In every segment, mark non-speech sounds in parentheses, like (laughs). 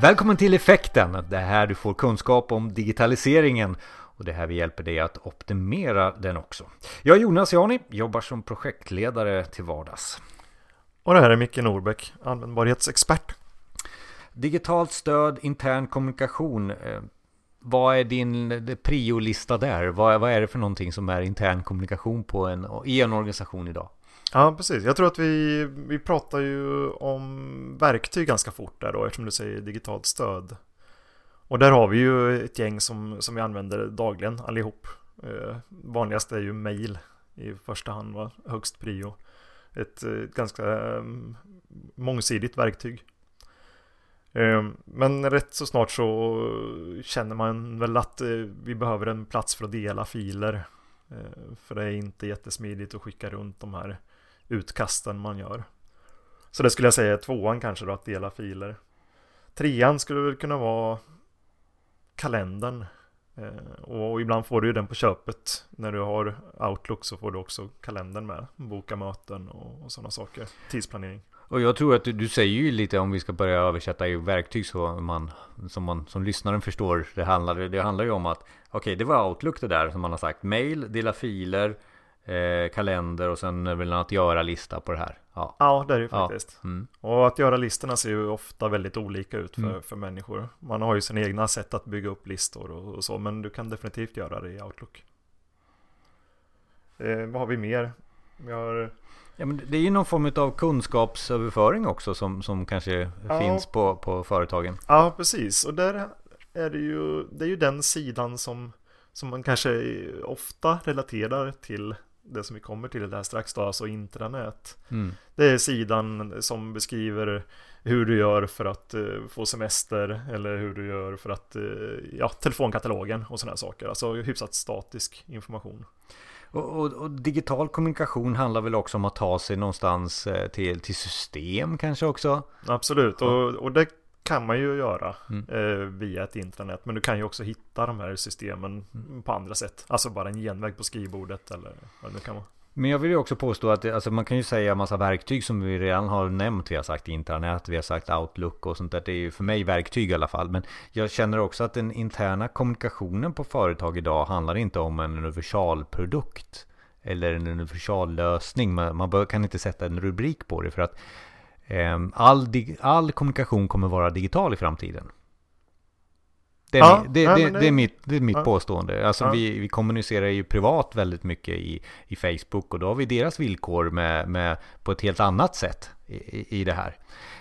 Välkommen till Effekten! Det är här du får kunskap om digitaliseringen och det är här vi hjälper dig att optimera den också. Jag är Jonas Jani, jobbar som projektledare till vardags. Och det här är Micke Norbeck, användbarhetsexpert. Digitalt stöd, intern kommunikation. Eh, vad är din priolista där? Vad, vad är det för någonting som är intern kommunikation på en, i en organisation idag? Ja, precis. Jag tror att vi, vi pratar ju om verktyg ganska fort där då, eftersom du säger digitalt stöd. Och där har vi ju ett gäng som, som vi använder dagligen allihop. Eh, vanligast är ju mail i första hand, va? högst prio. Ett, ett eh, ganska eh, mångsidigt verktyg. Eh, men rätt så snart så känner man väl att eh, vi behöver en plats för att dela filer. Eh, för det är inte jättesmidigt att skicka runt de här utkasten man gör. Så det skulle jag säga är tvåan kanske då, att dela filer. Trean skulle väl kunna vara kalendern. Eh, och ibland får du ju den på köpet. När du har Outlook så får du också kalendern med. Boka möten och, och sådana saker. Tidsplanering. Och jag tror att du, du, säger ju lite om vi ska börja översätta i verktyg så man som man som lyssnaren förstår. Det handlar, det handlar ju om att okej, okay, det var Outlook det där som man har sagt. Mail, dela filer, eh, kalender och sen väl en att göra-lista på det här. Ja, ja det är det ju faktiskt. Ja. Mm. Och att göra-listorna ser ju ofta väldigt olika ut för, mm. för människor. Man har ju sina egna sätt att bygga upp listor och, och så, men du kan definitivt göra det i Outlook. Eh, vad har vi mer? Vi har... Ja, men det är ju någon form av kunskapsöverföring också som, som kanske ja. finns på, på företagen. Ja, precis. Och där är det ju, det är ju den sidan som, som man kanske ofta relaterar till det som vi kommer till det här strax då, alltså intranät. Mm. Det är sidan som beskriver hur du gör för att uh, få semester eller hur du gör för att, uh, ja, telefonkatalogen och sådana saker. Alltså hyfsat statisk information. Och, och, och, digital kommunikation handlar väl också om att ta sig någonstans eh, till, till system kanske också? Absolut, och, och det kan man ju göra mm. eh, via ett intranät. Men du kan ju också hitta de här systemen mm. på andra sätt. Alltså bara en genväg på skrivbordet eller vad det kan vara. Men jag vill ju också påstå att alltså man kan ju säga massa verktyg som vi redan har nämnt. Vi har sagt intranät, vi har sagt Outlook och sånt där. Det är ju för mig verktyg i alla fall. Men jag känner också att den interna kommunikationen på företag idag handlar inte om en universalprodukt. Eller en universallösning. Man, man kan inte sätta en rubrik på det för att all, all kommunikation kommer vara digital i framtiden. Det är, ja, det, ja, det, det, är mitt, det är mitt ja. påstående. Alltså vi, vi kommunicerar ju privat väldigt mycket i, i Facebook och då har vi deras villkor med, med på ett helt annat sätt i, i det här.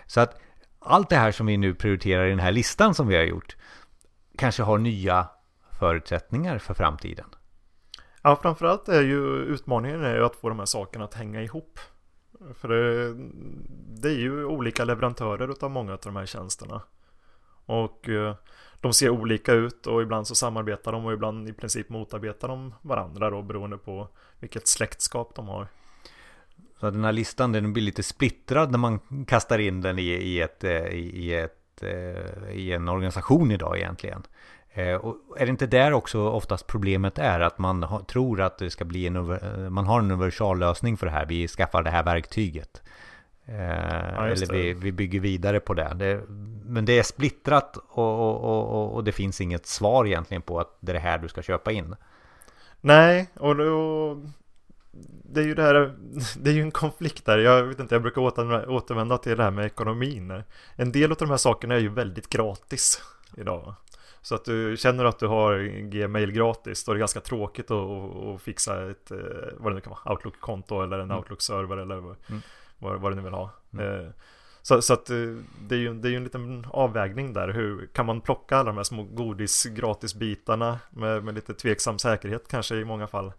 Så att allt det här som vi nu prioriterar i den här listan som vi har gjort kanske har nya förutsättningar för framtiden. Ja, framförallt är ju utmaningen är ju att få de här sakerna att hänga ihop. För det, det är ju olika leverantörer utav många av de här tjänsterna. Och eh, de ser olika ut och ibland så samarbetar de och ibland i princip motarbetar de varandra då beroende på vilket släktskap de har. Så den här listan den blir lite splittrad när man kastar in den i, i, ett, eh, i, ett, eh, i en organisation idag egentligen. Eh, och är det inte där också oftast problemet är att man tror att det ska bli en, man har en universallösning för det här. Vi skaffar det här verktyget. Eh, ja, eller vi, vi, bygger vidare på det. det men det är splittrat och, och, och, och, det finns inget svar egentligen på att det är det här du ska köpa in. Nej, och då, det är ju det här, det är ju en konflikt där. Jag vet inte, jag brukar återvända till det här med ekonomin. En del av de här sakerna är ju väldigt gratis idag. Så att du känner att du har Gmail gratis, då är det ganska tråkigt att, att fixa ett, eh, vad det nu kan vara, Outlook-konto eller en mm. Outlook-server eller vad, mm. vad, vad, du nu vill ha. Mm. Eh, så, så, att eh, det är, ju, det är ju en liten avvägning där. Hur kan man plocka alla de här små godis gratisbitarna med, med lite tveksam säkerhet kanske i många fall.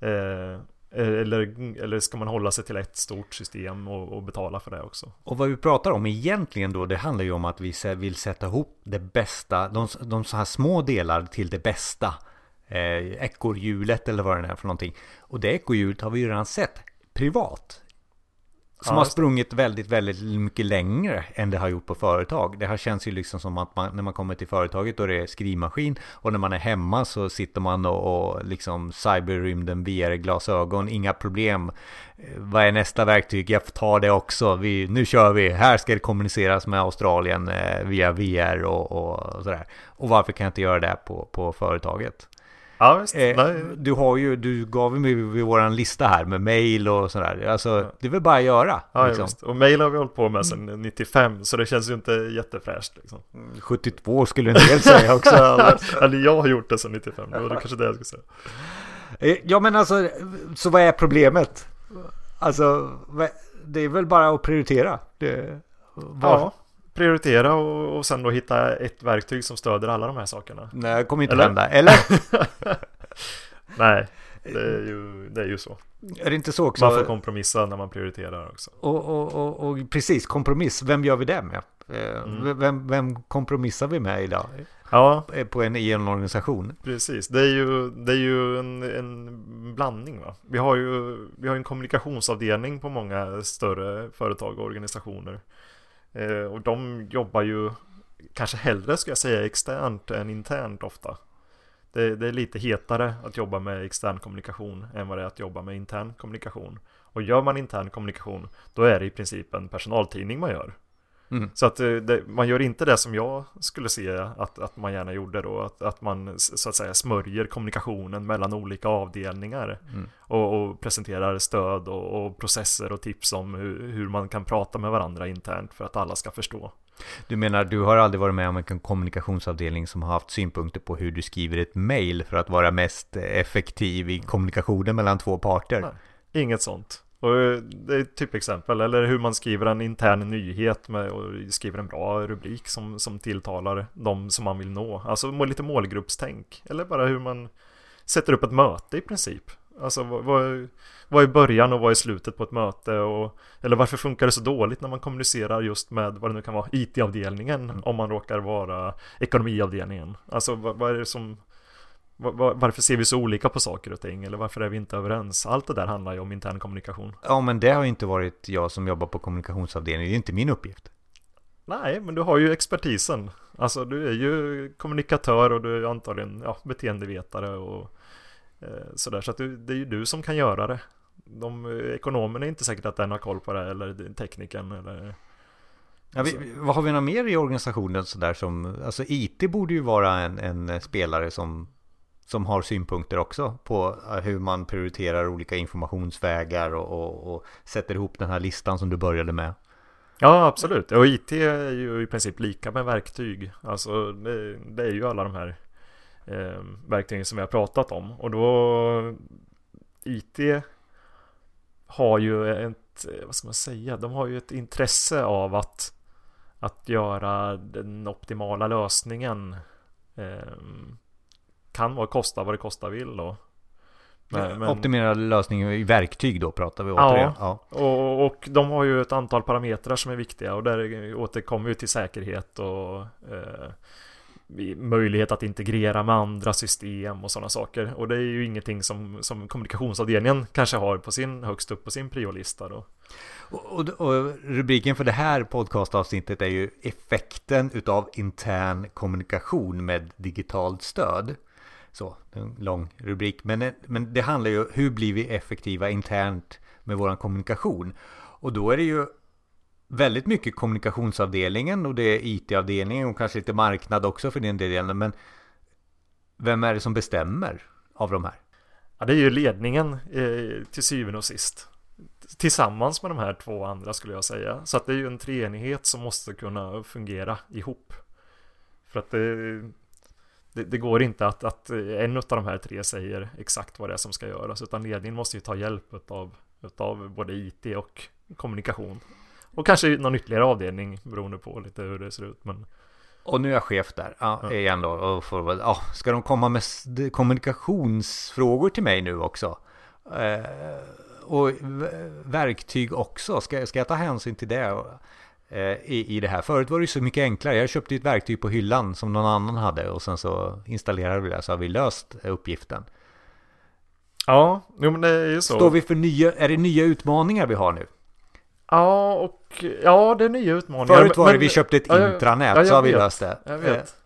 Eh, Eh, eller, eller ska man hålla sig till ett stort system och, och, betala för det också? Och vad vi pratar om egentligen då, det handlar ju om att vi vill sätta ihop det bästa, de, de så här små delar till det bästa. Eh, ekorrhjulet eller vad det är för någonting. Och det ekorrhjulet har vi ju redan sett privat. Som Ja, har sprungit väldigt, väldigt mycket längre än det har gjort på företag. Det här känns ju liksom som att man, när man kommer till företaget då är det skrivmaskin och när man är hemma så sitter man och, och liksom cyberrymden VR-glasögon, inga problem. Eh, Vad är nästa verktyg? Jag tar det också. Vi, nu kör vi. Här ska det kommuniceras med Australien eh, via VR och, och sådär. Och varför kan jag inte göra det på, på företaget? Ja, visst. Eh, du har ju, du gav mig våran lista här med mail och sådär. Alltså, det är väl bara att göra. Ja, liksom. just. Och mail har vi hållit på med sedan 95, så det känns ju inte jättefräscht liksom. 72 skulle en del säga också. (laughs) eller, eller jag har gjort det sedan 95, det var det kanske det jag skulle säga. Eh, ja men alltså, så vad är problemet? Alltså, det är väl bara att prioritera. Det, var, Ja, prioritera och, och sen då hitta ett verktyg som stöder alla de här sakerna. Nej, det kommer inte Eller? hända. Eller? (laughs) Nej, det är ju, det är ju så. Är det inte så också? Man får kompromissa när man prioriterar också. och, och, och, och precis, kompromiss. Vem gör vi det med? Eh, Mm. Vem, vem kompromissar vi med idag? Ja, Eh, På en, I en organisation? precis. Det är ju, det är ju en, en blandning va. Vi har ju vi har en kommunikationsavdelning på många större företag och organisationer. Eh, och de jobbar ju kanske hellre ska jag säga externt än internt ofta. Det, det är lite hetare att jobba med extern kommunikation än vad det är att jobba med intern kommunikation. Och gör man intern kommunikation, då är det i princip en personaltidning man gör. Mm. Så att eh, det, man gör inte det som jag skulle se att, att man gärna gjorde då, att, att man så att säga smörjer kommunikationen mellan olika avdelningar Mm. och, och presenterar stöd och, och processer och tips om hur, hur man kan prata med varandra internt för att alla ska förstå. Du menar, du har aldrig varit med om en kommunikationsavdelning som har haft synpunkter på hur du skriver ett mail för att vara mest effektiv i kommunikationen mellan två parter? Nej. Inget sånt. Och eh, det är ett typexempel, eller hur man skriver en intern nyhet med, och skriver en bra rubrik som, som tilltalar de som man vill nå. Alltså lite målgruppstänk. Eller bara hur man sätter upp ett möte i princip. Alltså vad, vad, vad är början och vad är slutet på ett möte? Och, eller varför funkar det så dåligt när man kommunicerar just med vad det nu kan vara, IT-avdelningen om man råkar vara ekonomiavdelningen? Alltså vad, vad är det som Varför ser vi så olika på saker och ting? Eller varför är vi inte överens? Allt det där handlar ju om intern kommunikation. Ja, men det har ju inte varit jag som jobbar på kommunikationsavdelningen. Det är inte min uppgift. Nej, men du har ju expertisen. Alltså du är ju kommunikatör och du är antagligen ja, beteendevetare och eh, sådär. Så att du, det är ju du som kan göra det. De eh, ekonomerna är inte säkert att den har koll på det eller tekniken eller Ja, vi, vad har vi något mer i organisationen sådär som, alltså IT borde ju vara en, en spelare som, som har synpunkter också på eh, hur man prioriterar olika informationsvägar och, och, och sätter ihop den här listan som du började med. Ja, absolut. Och IT är ju i princip lika med verktyg. Alltså det, det är ju alla de här eh, verktygen som vi har pratat om. Och då IT har ju ett, vad ska man säga, de har ju ett intresse av att, att göra den optimala lösningen. Eh, kan vara kosta vad det kosta vill då. Men- men- Optimerad lösning i verktyg då pratar vi Ja. återigen. Ja. Och, och de har ju ett antal parametrar som är viktiga och där återkommer vi till säkerhet och eh, möjlighet att integrera med andra system och sådana saker. Och det är ju ingenting som, som kommunikationsavdelningen kanske har på sin, högst upp på sin priolista då. Och, och, och rubriken för det här podcastavsnittet är ju effekten utav intern kommunikation med digitalt stöd. Så, det är en lång rubrik. Men, eh, men det handlar ju om hur blir vi effektiva internt med vår kommunikation? Och då är det ju väldigt mycket kommunikationsavdelningen och det är IT-avdelningen och kanske lite marknad också för den delen. Men vem är det som bestämmer av de här? Ja, det är ju ledningen eh, till syvende och sist. Tillsammans med de här två andra skulle jag säga. Så att det är ju en treenighet som måste kunna fungera ihop. För att det, det, det går inte att, att en av de här tre säger exakt vad det är som ska göras. Utan ledningen måste ju ta hjälp utav, utav både IT och kommunikation. Och kanske någon ytterligare avdelning beroende på lite hur det ser ut. Men Och nu är jag chef där, ja, Ja. igen då. Och får, ja, ska de komma med kommunikationsfrågor till mig nu också? Eh, och verktyg också, ska, ska jag ta hänsyn till det? Eh, I, I det här. Förut var det ju så mycket enklare. Jag köpte ett verktyg på hyllan som någon annan hade och sen så installerade vi det så har vi löst eh, uppgiften. ja, jo men det är ju så. Står vi för nya, är det nya utmaningar vi har nu? Ja, och ja, det är nya utmaningar. Förut var det men, vi köpte ett ja, intranät ja, så har vi vet. löst det. Jag vet.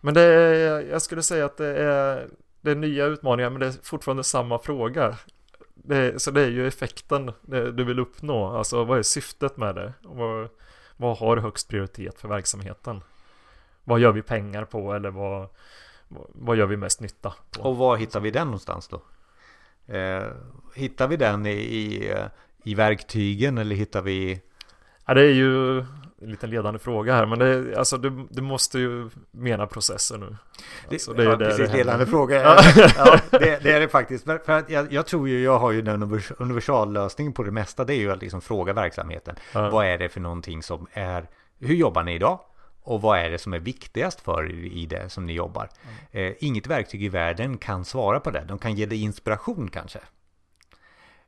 Men det är, jag skulle säga att det är, det är nya utmaningar men det är fortfarande samma fråga. Det så det är ju effekten det, du vill uppnå. Alltså vad är syftet med det? Och vad, har högst prioritet för verksamheten? Vad gör vi pengar på eller vad, vad- gör vi mest nytta på? Och var hittar vi den någonstans då? Eh, hittar vi den i, i, eh, i verktygen eller hittar vi Ja, det är ju en liten ledande fråga här men det, är- alltså, du, du måste ju mena processer nu. Alltså, det är ja, det precis, det ledande fråga. Ja. (laughs) ja, det, det är det faktiskt. För att jag, jag tror ju, jag har ju den univers- universallösningen på det mesta. Det är ju att liksom fråga verksamheten. Ja. Vad är det för någonting som är, hur jobbar ni idag? Och vad är det som är viktigast för er i det som ni jobbar? Eh, inget verktyg i världen kan svara på det. De kan ge dig inspiration kanske.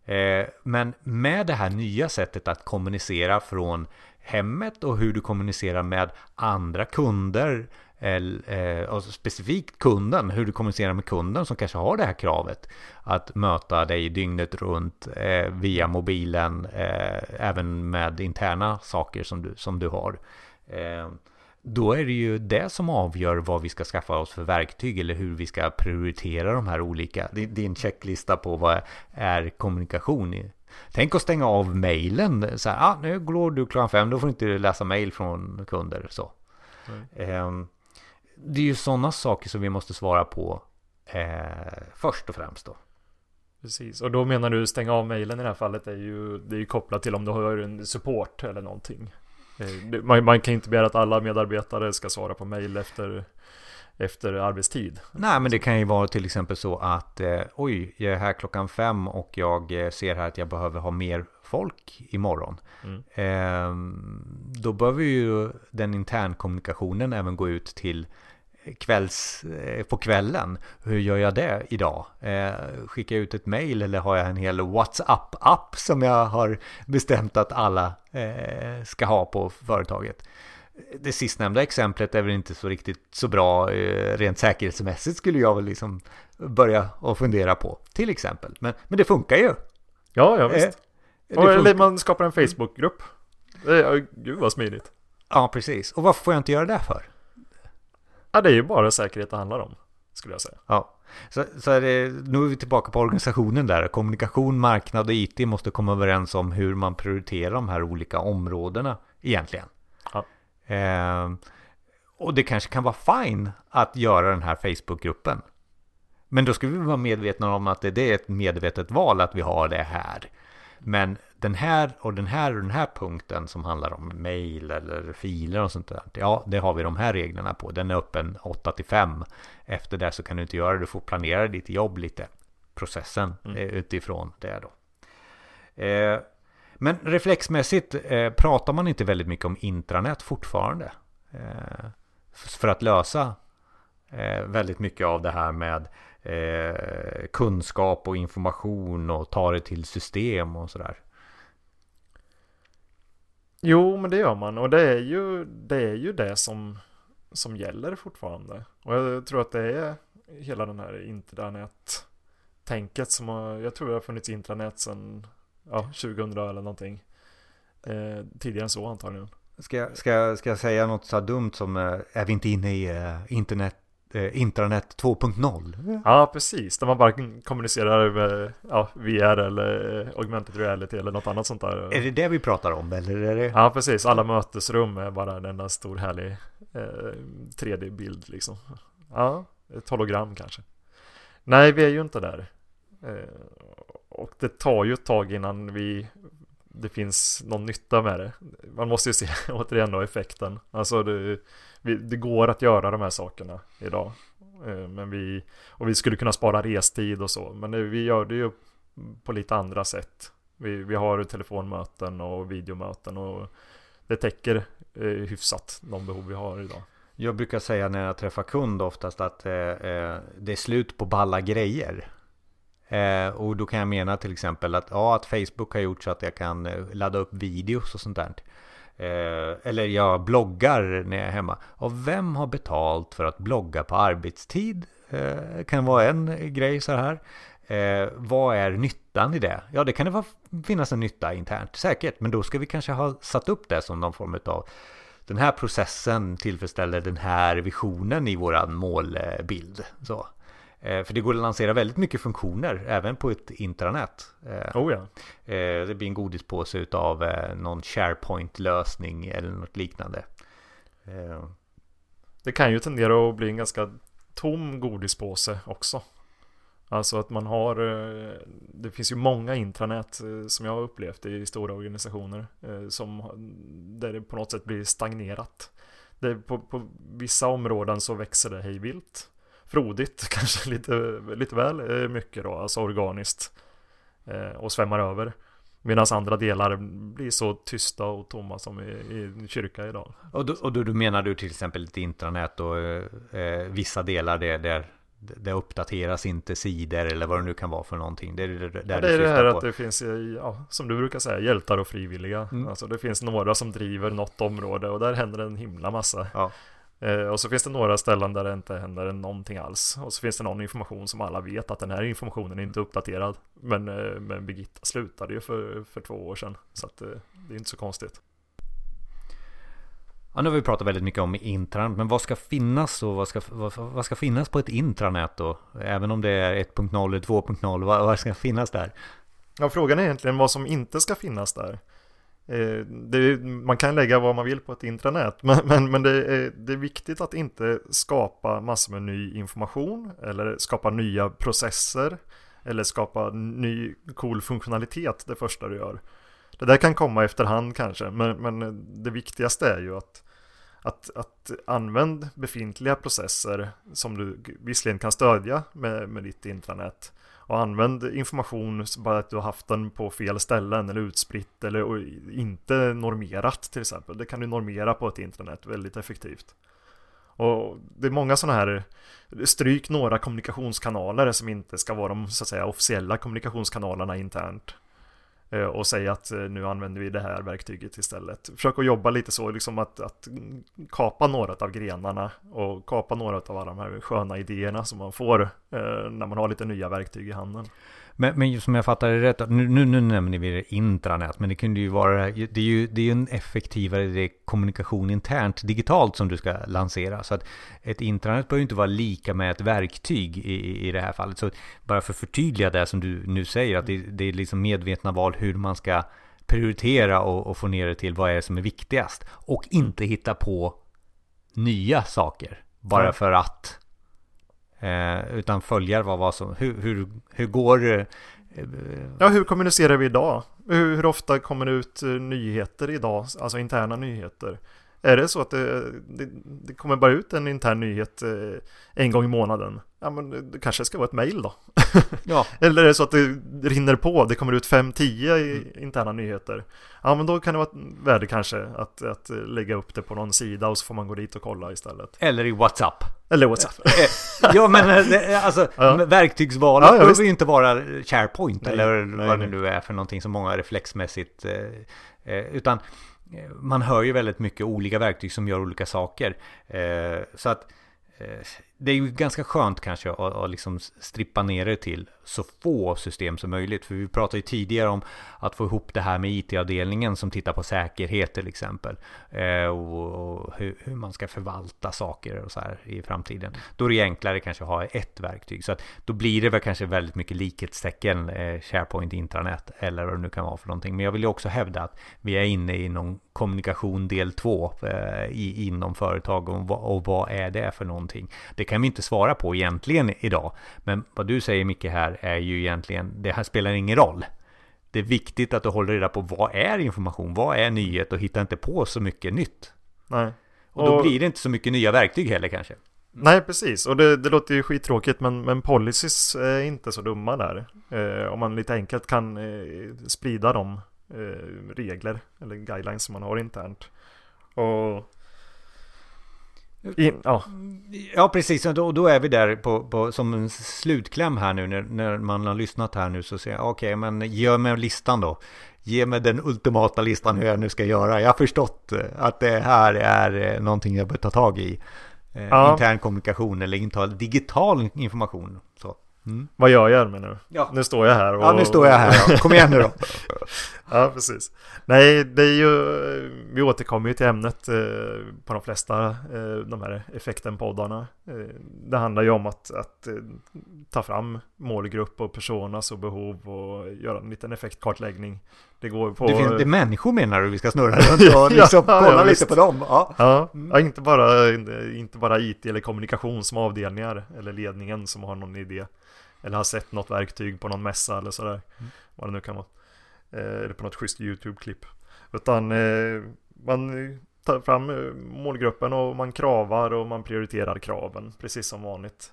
Eh, men med det här nya sättet att kommunicera från hemmet och hur du kommunicerar med andra kunder eh, och specifikt kunden, hur du kommunicerar med kunden som kanske har det här kravet att möta dig dygnet runt eh, via mobilen, även med interna saker som du, som du har. Då är det ju det som avgör vad vi ska skaffa oss för verktyg eller hur vi ska prioritera de här olika. Din checklista på vad är kommunikation. i- Tänk att stänga av mejlen. Så här, ah, nu går du klockan fem, då får du inte läsa mejl från kunder. Så. Ehm, det är ju sådana saker som vi måste svara på eh, först och främst då. Precis, och då menar du stänga av mejlen i det här fallet är ju, det är ju kopplat till om du har en support eller någonting. Eh, Man, man kan inte begära att alla medarbetare ska svara på mejl efter, efter arbetstid. Nej, men det kan ju vara till exempel så att eh, oj, jag är här klockan fem och jag eh, ser här att jag behöver ha mer folk imorgon. Mm. Ehm, då behöver ju den internkommunikationen även gå ut till kvälls, eh, på kvällen. Hur gör jag det idag? Eh, skickar jag ut ett mail eller har jag en hel WhatsApp-app som jag har bestämt att alla eh, ska ha på företaget? Det sistnämnda exemplet är väl inte så riktigt så bra rent säkerhetsmässigt skulle jag väl liksom börja och fundera på till exempel. Men, men det funkar ju. Ja, ja visst. Och, eller man skapar en Facebookgrupp. Gud vad smidigt. Ja, precis. Och varför får jag inte göra det för? Ja, det är ju bara säkerhet det handlar om. Skulle jag säga. Ja, så, så är det, nu är vi tillbaka på organisationen där. Kommunikation, marknad och IT måste komma överens om hur man prioriterar de här olika områdena egentligen. Ja. Ehm, och det kanske kan vara fine att göra den här Facebookgruppen. Men då ska vi vara medvetna om att det, det är ett medvetet val att vi har det här. Men den här och den här och den här punkten som handlar om mail eller filer och sånt där. Ja, det har vi de här reglerna på. Den är öppen 8 till 5. Efter det så kan du inte göra det. Du får planera ditt jobb lite. Processen Mm. eh, utifrån det då. Eh, men reflexmässigt eh, pratar man inte väldigt mycket om intranät fortfarande. Eh, för att lösa väldigt mycket av det här med kunskap och information och ta det till system och sådär. Jo, men det gör man. Och det är ju det, är ju det som, som gäller fortfarande. Och jag tror att det är hela den här intranät-tänket som har, jag tror det har funnits intranät sedan ja, 2000 eller någonting. Eh, tidigare än så antagligen. Ska, jag- ska, ska jag säga något så här dumt som eh, är vi inte inne i eh, internet, intranet 2.0? Ja, precis. Där man bara kommunicerar med ja, VR eller eh, augmented reality eller något annat sånt där. Är det det vi pratar om eller är det? Ja, precis. Alla mötesrum är bara en enda stor härlig eh, 3D-bild liksom. Ja, ett hologram kanske. Nej, vi är ju inte där. Eh, och det tar ju ett tag innan vi det finns någon nytta med det. Man måste ju se (laughs) återigen då effekten. Alltså det, vi, det går att göra de här sakerna idag. Eh, men vi, och vi skulle kunna spara restid och så. Men det, vi gör det ju på lite andra sätt. Vi, vi har telefonmöten och videomöten och det täcker eh, hyfsat de behov vi har idag. Jag brukar säga när jag träffar kund oftast att eh, eh det är slut på balla grejer. Eh, och då kan jag mena till exempel att, ja, att Facebook har gjort så att jag kan eh, ladda upp videos och sånt där. Eh, eller jag bloggar när jag är hemma. Och vem har betalt för att blogga på arbetstid? Eh, kan vara en grej så här. Eh, vad är nyttan i det? Ja, det kan det vara, finnas en nytta internt, säkert. Men då ska vi kanske ha satt upp det som någon form av den här processen tillfredsställer den här visionen i våran målbild. Så. Eh, för det går att lansera väldigt mycket funktioner även på ett intranät. Eh, oh ja. Eh, det blir en godispåse av någon SharePoint-lösning eller något liknande. Det kan ju tendera att bli en ganska tom godispåse också. Alltså att man har, det finns ju många intranät som jag har upplevt i stora organisationer som, där det på något sätt blir stagnerat. Det, på, på vissa områden så växer det hejvilt frodigt, (laughs) kanske lite, lite väl eh, mycket då, alltså organiskt. Eh, och svämmar över. Medan andra delar blir så tysta och tomma som i, i kyrka idag. Och då, och då, då menar du till exempel ett intranät och eh, eh, vissa delar där, där det uppdateras inte sidor eller vad det nu kan vara för någonting. Det är det, där ja, det, är det här på. att det finns, ja, som du brukar säga, hjältar och frivilliga. Mm. Alltså det finns några som driver något område och där händer en himla massa. Ja. Eh, och så finns det några ställen där det inte händer någonting alls. Och så finns det någon information som alla vet att den här informationen är inte uppdaterad. Men, eh, men Birgitta slutade ju för, för två år sedan. Så att, eh, det är inte så konstigt. Ja, nu har vi pratat väldigt mycket om intranät, men vad ska finnas och vad ska, vad, vad ska finnas på ett intranät då? Även om det är 1.0 eller 2.0, vad, vad ska finnas där? Ja, frågan är egentligen vad som inte ska finnas där. Eh, det, man kan lägga vad man vill på ett intranät, (laughs) men, men, men det, är, det är viktigt att inte skapa massor med ny information eller skapa nya processer eller skapa ny cool funktionalitet det första du gör. Det där kan komma efterhand kanske, men, men det viktigaste är ju att, att, att använd befintliga processer som du visserligen kan stödja med, med ditt intranät och använd information bara att du har haft den på fel ställen eller utspritt eller inte normerat till exempel. Det kan du normera på ett internet väldigt effektivt. Och det är många sådana här Stryk några kommunikationskanaler som inte ska vara de så att säga officiella kommunikationskanalerna internt. Eh, och säga att eh, nu använder vi det här verktyget istället. Försök att jobba lite så, liksom att, att kapa några av grenarna och kapa några av alla de här sköna idéerna som man får eh, när man har lite nya verktyg i handen. Men, men som jag fattar det rätt, nu, nu, nu nämner vi det intranät, men det kunde ju vara, det är ju, det är ju en effektivare kommunikation internt digitalt som du ska lansera. Så att ett intranät behöver inte vara lika med ett verktyg i, i det här fallet. Så bara för att förtydliga det som du nu säger, att det, det är liksom medvetna val hur man ska prioritera och, och, få ner det till vad är det som är viktigast. Och inte hitta på nya saker bara ja. för att Eh, utan följa vad, vad som, hur, hur, hur går eh, Ja, hur kommunicerar vi idag? Hur, hur, ofta kommer det ut eh, nyheter idag, alltså interna nyheter? Är det så att det, det, det kommer bara ut en intern nyhet eh, en gång i månaden? Ja, men det kanske ska vara ett mail då. Ja. (laughs) Eller är det så att det rinner på, det kommer ut 5-10 interna nyheter? Ja, men då kan det vara värde kanske att, att lägga upp det på någon sida och så får man gå dit och kolla istället. Eller i WhatsApp. Eller WhatsApp. Eh, ja, men alltså (laughs) ja. verktygsvalet ja, behöver ju inte vara SharePoint nej, eller nej, vad det nu är för någonting som många reflexmässigt eh, utan man hör ju väldigt mycket olika verktyg som gör olika saker. Eh, så att eh, det är ju ganska skönt kanske att, att liksom strippa ner det till så få system som möjligt. För vi pratade ju tidigare om att få ihop det här med IT-avdelningen som tittar på säkerhet till exempel. Eh, och, hur, hur, man ska förvalta saker och så här i framtiden. Då är det enklare kanske att ha ett verktyg. Så att då blir det väl kanske väldigt mycket likhetstecken eh, SharePoint intranät eller vad det nu kan vara för någonting. Men jag vill ju också hävda att vi är inne i någon kommunikation del två eh, inom företag och, och vad är det för någonting. Det kan vi inte svara på egentligen idag. Men vad du säger mycket här är ju egentligen, det här spelar ingen roll. Det är viktigt att du håller reda på vad är information, vad är nyhet och hitta inte på så mycket nytt. Nej. Och då och... blir det inte så mycket nya verktyg heller kanske. Nej, precis. Och det, det låter ju skittråkigt, men, men policies är inte så dumma där. Eh, om man lite enkelt kan eh, sprida de eh, regler eller guidelines som man har internt. Och in, ja. ja, precis. Och då, då är vi där på, på, som en slutkläm här nu när, när man har lyssnat här nu så säger jag okej, okay, men ge mig listan då. Ge mig den ultimata listan hur jag nu ska göra. Jag har förstått eh, att det här är eh, någonting jag bör ta tag i. Eh, ja. Intern kommunikation eller digital information. Så. Mm. Vad gör jag menar du? Ja. Nu står jag här och... Ja, nu står jag här. Ja. Kom igen nu då. (laughs) ja, precis. Nej, det är ju... Vi återkommer ju till ämnet eh, på de flesta eh, de här effekten-poddarna. Eh, det handlar ju om att, att eh, ta fram målgrupp och personas och behov och göra en liten effektkartläggning. Det går på... Det, finns, det är människor menar du vi ska snurra runt (laughs) och liksom ja, kolla ja, lite på dem? Ja, ja, mm. ja inte, bara, inte bara IT eller kommunikation som avdelningar eller ledningen som har någon idé. Eller har sett något verktyg på någon mässa eller sådär. Mm. Vad det nu kan vara. Eh, eller på något schysst YouTube-klipp. Utan eh, man tar fram eh, målgruppen och man kravar och man prioriterar kraven. Precis som vanligt.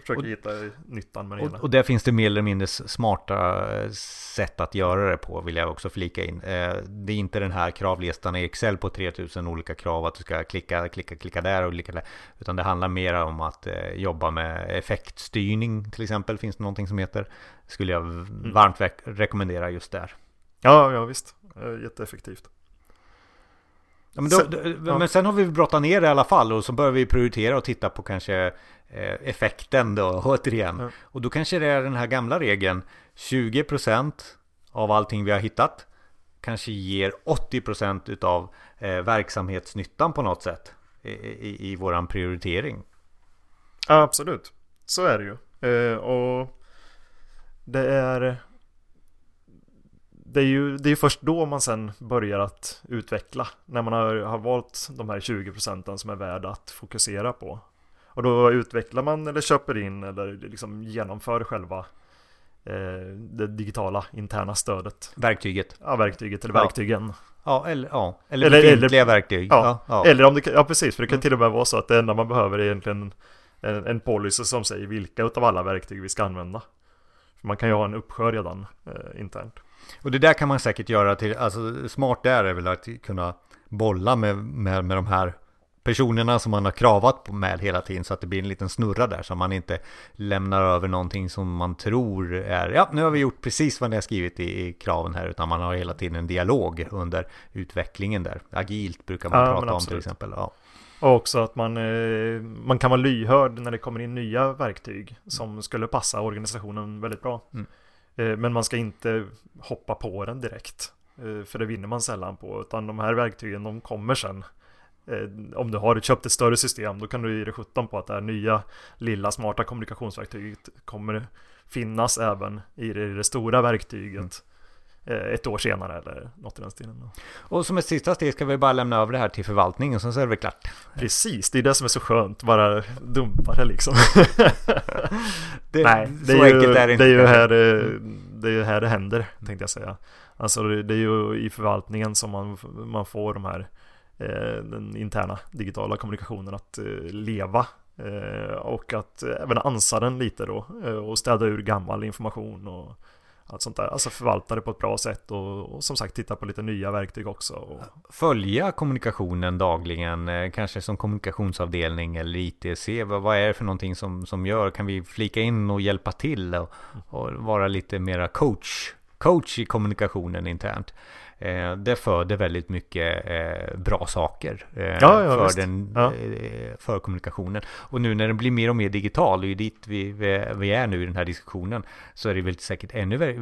Försöker och, hitta nyttan med det och, hela. Och där finns det mer eller mindre smarta sätt att göra det på vill jag också flika in. Det är inte den här kravlistan i Excel på 3000 olika krav att du ska klicka, klicka, klicka där och klicka där. Utan det handlar mer om att jobba med effektstyrning till exempel. Finns det någonting som heter. Skulle jag mm. varmt rekommendera just där. Ja, ja visst. Jätteeffektivt. Ja, men, då, sen, ja. men sen har vi brottat ner det i alla fall och så börjar vi prioritera och titta på kanske eh, effekten då återigen. Ja. Och då kanske det är den här gamla regeln 20% av allting vi har hittat kanske ger 80% utav eh, verksamhetsnyttan på något sätt i, i, i våran prioritering. Ja, absolut. Så är det ju. Eh, och det är det är ju det är först då man sen börjar att utveckla. När man har, har valt de här 20 procenten som är värda att fokusera på. Och då utvecklar man eller köper in eller liksom genomför själva eh, det digitala interna stödet. Verktyget. Ja, verktyget eller verktygen. Ja, eller, ja, eller, eller befintliga eller, verktyg. Ja, ja, Eller om det ja precis, för det kan mm. till och med vara så att det enda man behöver är egentligen en, en policy som säger vilka utav alla verktyg vi ska använda. För man kan ju ha en uppsjö redan eh, internt. Och det där kan man säkert göra till, alltså smart där är väl att kunna bolla med, med, med de här personerna som man har kravat på med hela tiden så att det blir en liten snurra där så man inte lämnar över någonting som man tror är ja nu har vi gjort precis vad ni har skrivit i, i kraven här utan man har hela tiden en dialog under utvecklingen där agilt brukar man ja, prata om till exempel ja. Och också att man, eh, man kan vara lyhörd när det kommer in nya verktyg som skulle passa organisationen väldigt bra. Mm. Eh, men man ska inte hoppa på den direkt. Eh, för det vinner man sällan på. Utan de här verktygen de kommer sen. Eh, om du har köpt ett större system då kan du ge dig sjutton på att det här nya lilla smarta kommunikationsverktyget kommer finnas även i det, det stora verktyget. Mm ett år senare eller något i den stilen. Och som ett sista steg ska vi bara lämna över det här till förvaltningen och så är det väl klart. Precis, det är det som är så skönt, bara dumpa det liksom. (laughs) det, Nej, det är, ju, är det, det är ju här det, det är här det händer, tänkte jag säga. Alltså det är ju i förvaltningen som man, man får de här Eh, den interna digitala kommunikationen att eh, leva eh, och att även ansa den lite då och städa ur gammal information och allt sånt där. Alltså förvalta det på ett bra sätt och, och som sagt titta på lite nya verktyg också. Och... Följa kommunikationen dagligen, kanske som kommunikationsavdelning eller IT. Se vad, vad är det för någonting som, som gör, kan vi flika in och hjälpa till och, och vara lite mera coach, coach i kommunikationen internt. Eh, det föder väldigt mycket eh, bra saker eh, ja, ja, för, den, ja. Eh, för kommunikationen. Och nu när den blir mer och mer digital, och är dit vi, vi är nu i den här diskussionen, så är det väl säkert ännu,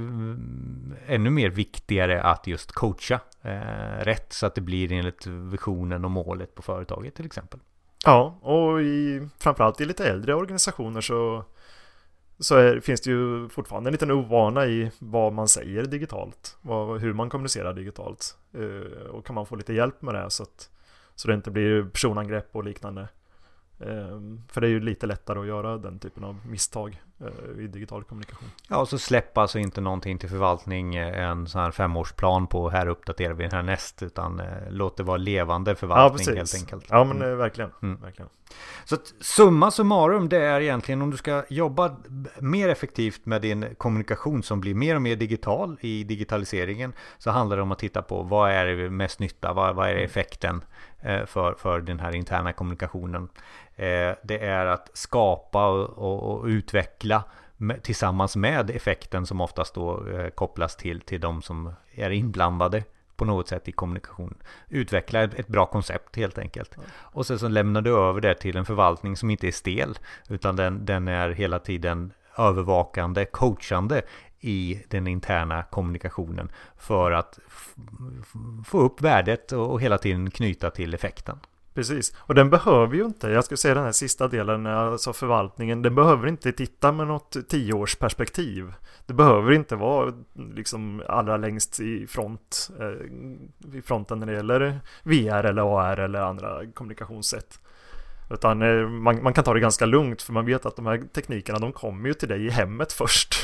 ännu mer viktigare att just coacha eh, rätt så att det blir enligt visionen och målet på företaget till exempel. Ja, och i, framförallt i lite äldre organisationer så så är, finns det ju fortfarande en liten ovana i vad man säger digitalt. Vad, hur man kommunicerar digitalt. Eh, och kan man få lite hjälp med det så att så det inte blir personangrepp och liknande. Eh, för det är ju lite lättare att göra den typen av misstag i digital kommunikation. Ja, och så släppa alltså inte någonting till förvaltning, eh, en sån här femårsplan på här uppdaterar vi den här näst, utan eh, låt det vara levande förvaltning ja, helt enkelt. Ja, men mm. verkligen. Mm. verkligen. Så att, summa summarum, det är egentligen om du ska jobba mer effektivt med din kommunikation som blir mer och mer digital i digitaliseringen, så handlar det om att titta på vad är mest nytta, vad, vad är mm. effekten för, för den här interna kommunikationen. Eh, det är att skapa och, utveckla tillsammans med effekten som oftast då eh, kopplas till, till de som är inblandade på något sätt i kommunikation. Utveckla ett, ett bra koncept helt enkelt. Ja. Och sen så lämnar du över det till en förvaltning som inte är stel utan den, den är hela tiden övervakande, coachande i den interna kommunikationen för att få upp värdet och hela tiden knyta till effekten. Precis, och den behöver ju inte, jag skulle säga den här sista delen, alltså förvaltningen, den behöver inte titta med något tioårsperspektiv. Det behöver inte vara liksom allra längst i front, eh, i fronten när det gäller VR eller AR eller andra kommunikationssätt. Utan eh, man, man, kan ta det ganska lugnt för man vet att de här teknikerna de kommer ju till dig i hemmet först.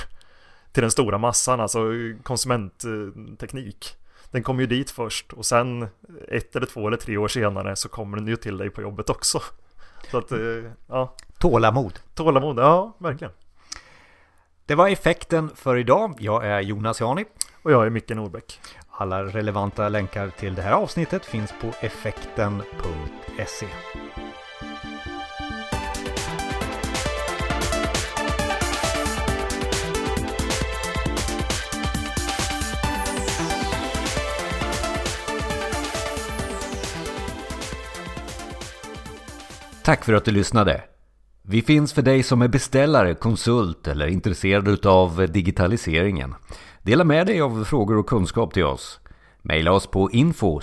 Till den stora massan, alltså konsumentteknik. Den kommer ju dit först och sen ett eller två eller tre år senare så kommer den ju till dig på jobbet också. Så att, eh, ja. Tålamod. Tålamod, ja verkligen. Det var effekten för idag. Jag är Jonas Jani. Och jag är Micke Norbeck. Alla relevanta länkar till det här avsnittet finns på effekten.se. Tack för att du lyssnade! Vi finns för dig som är beställare, konsult eller intresserad av digitaliseringen. Dela med dig av frågor och kunskap till oss. Maila oss på info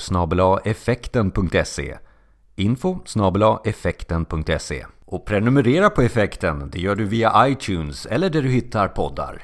effekten.se info effekten.se Och prenumerera på effekten, det gör du via iTunes eller där du hittar poddar.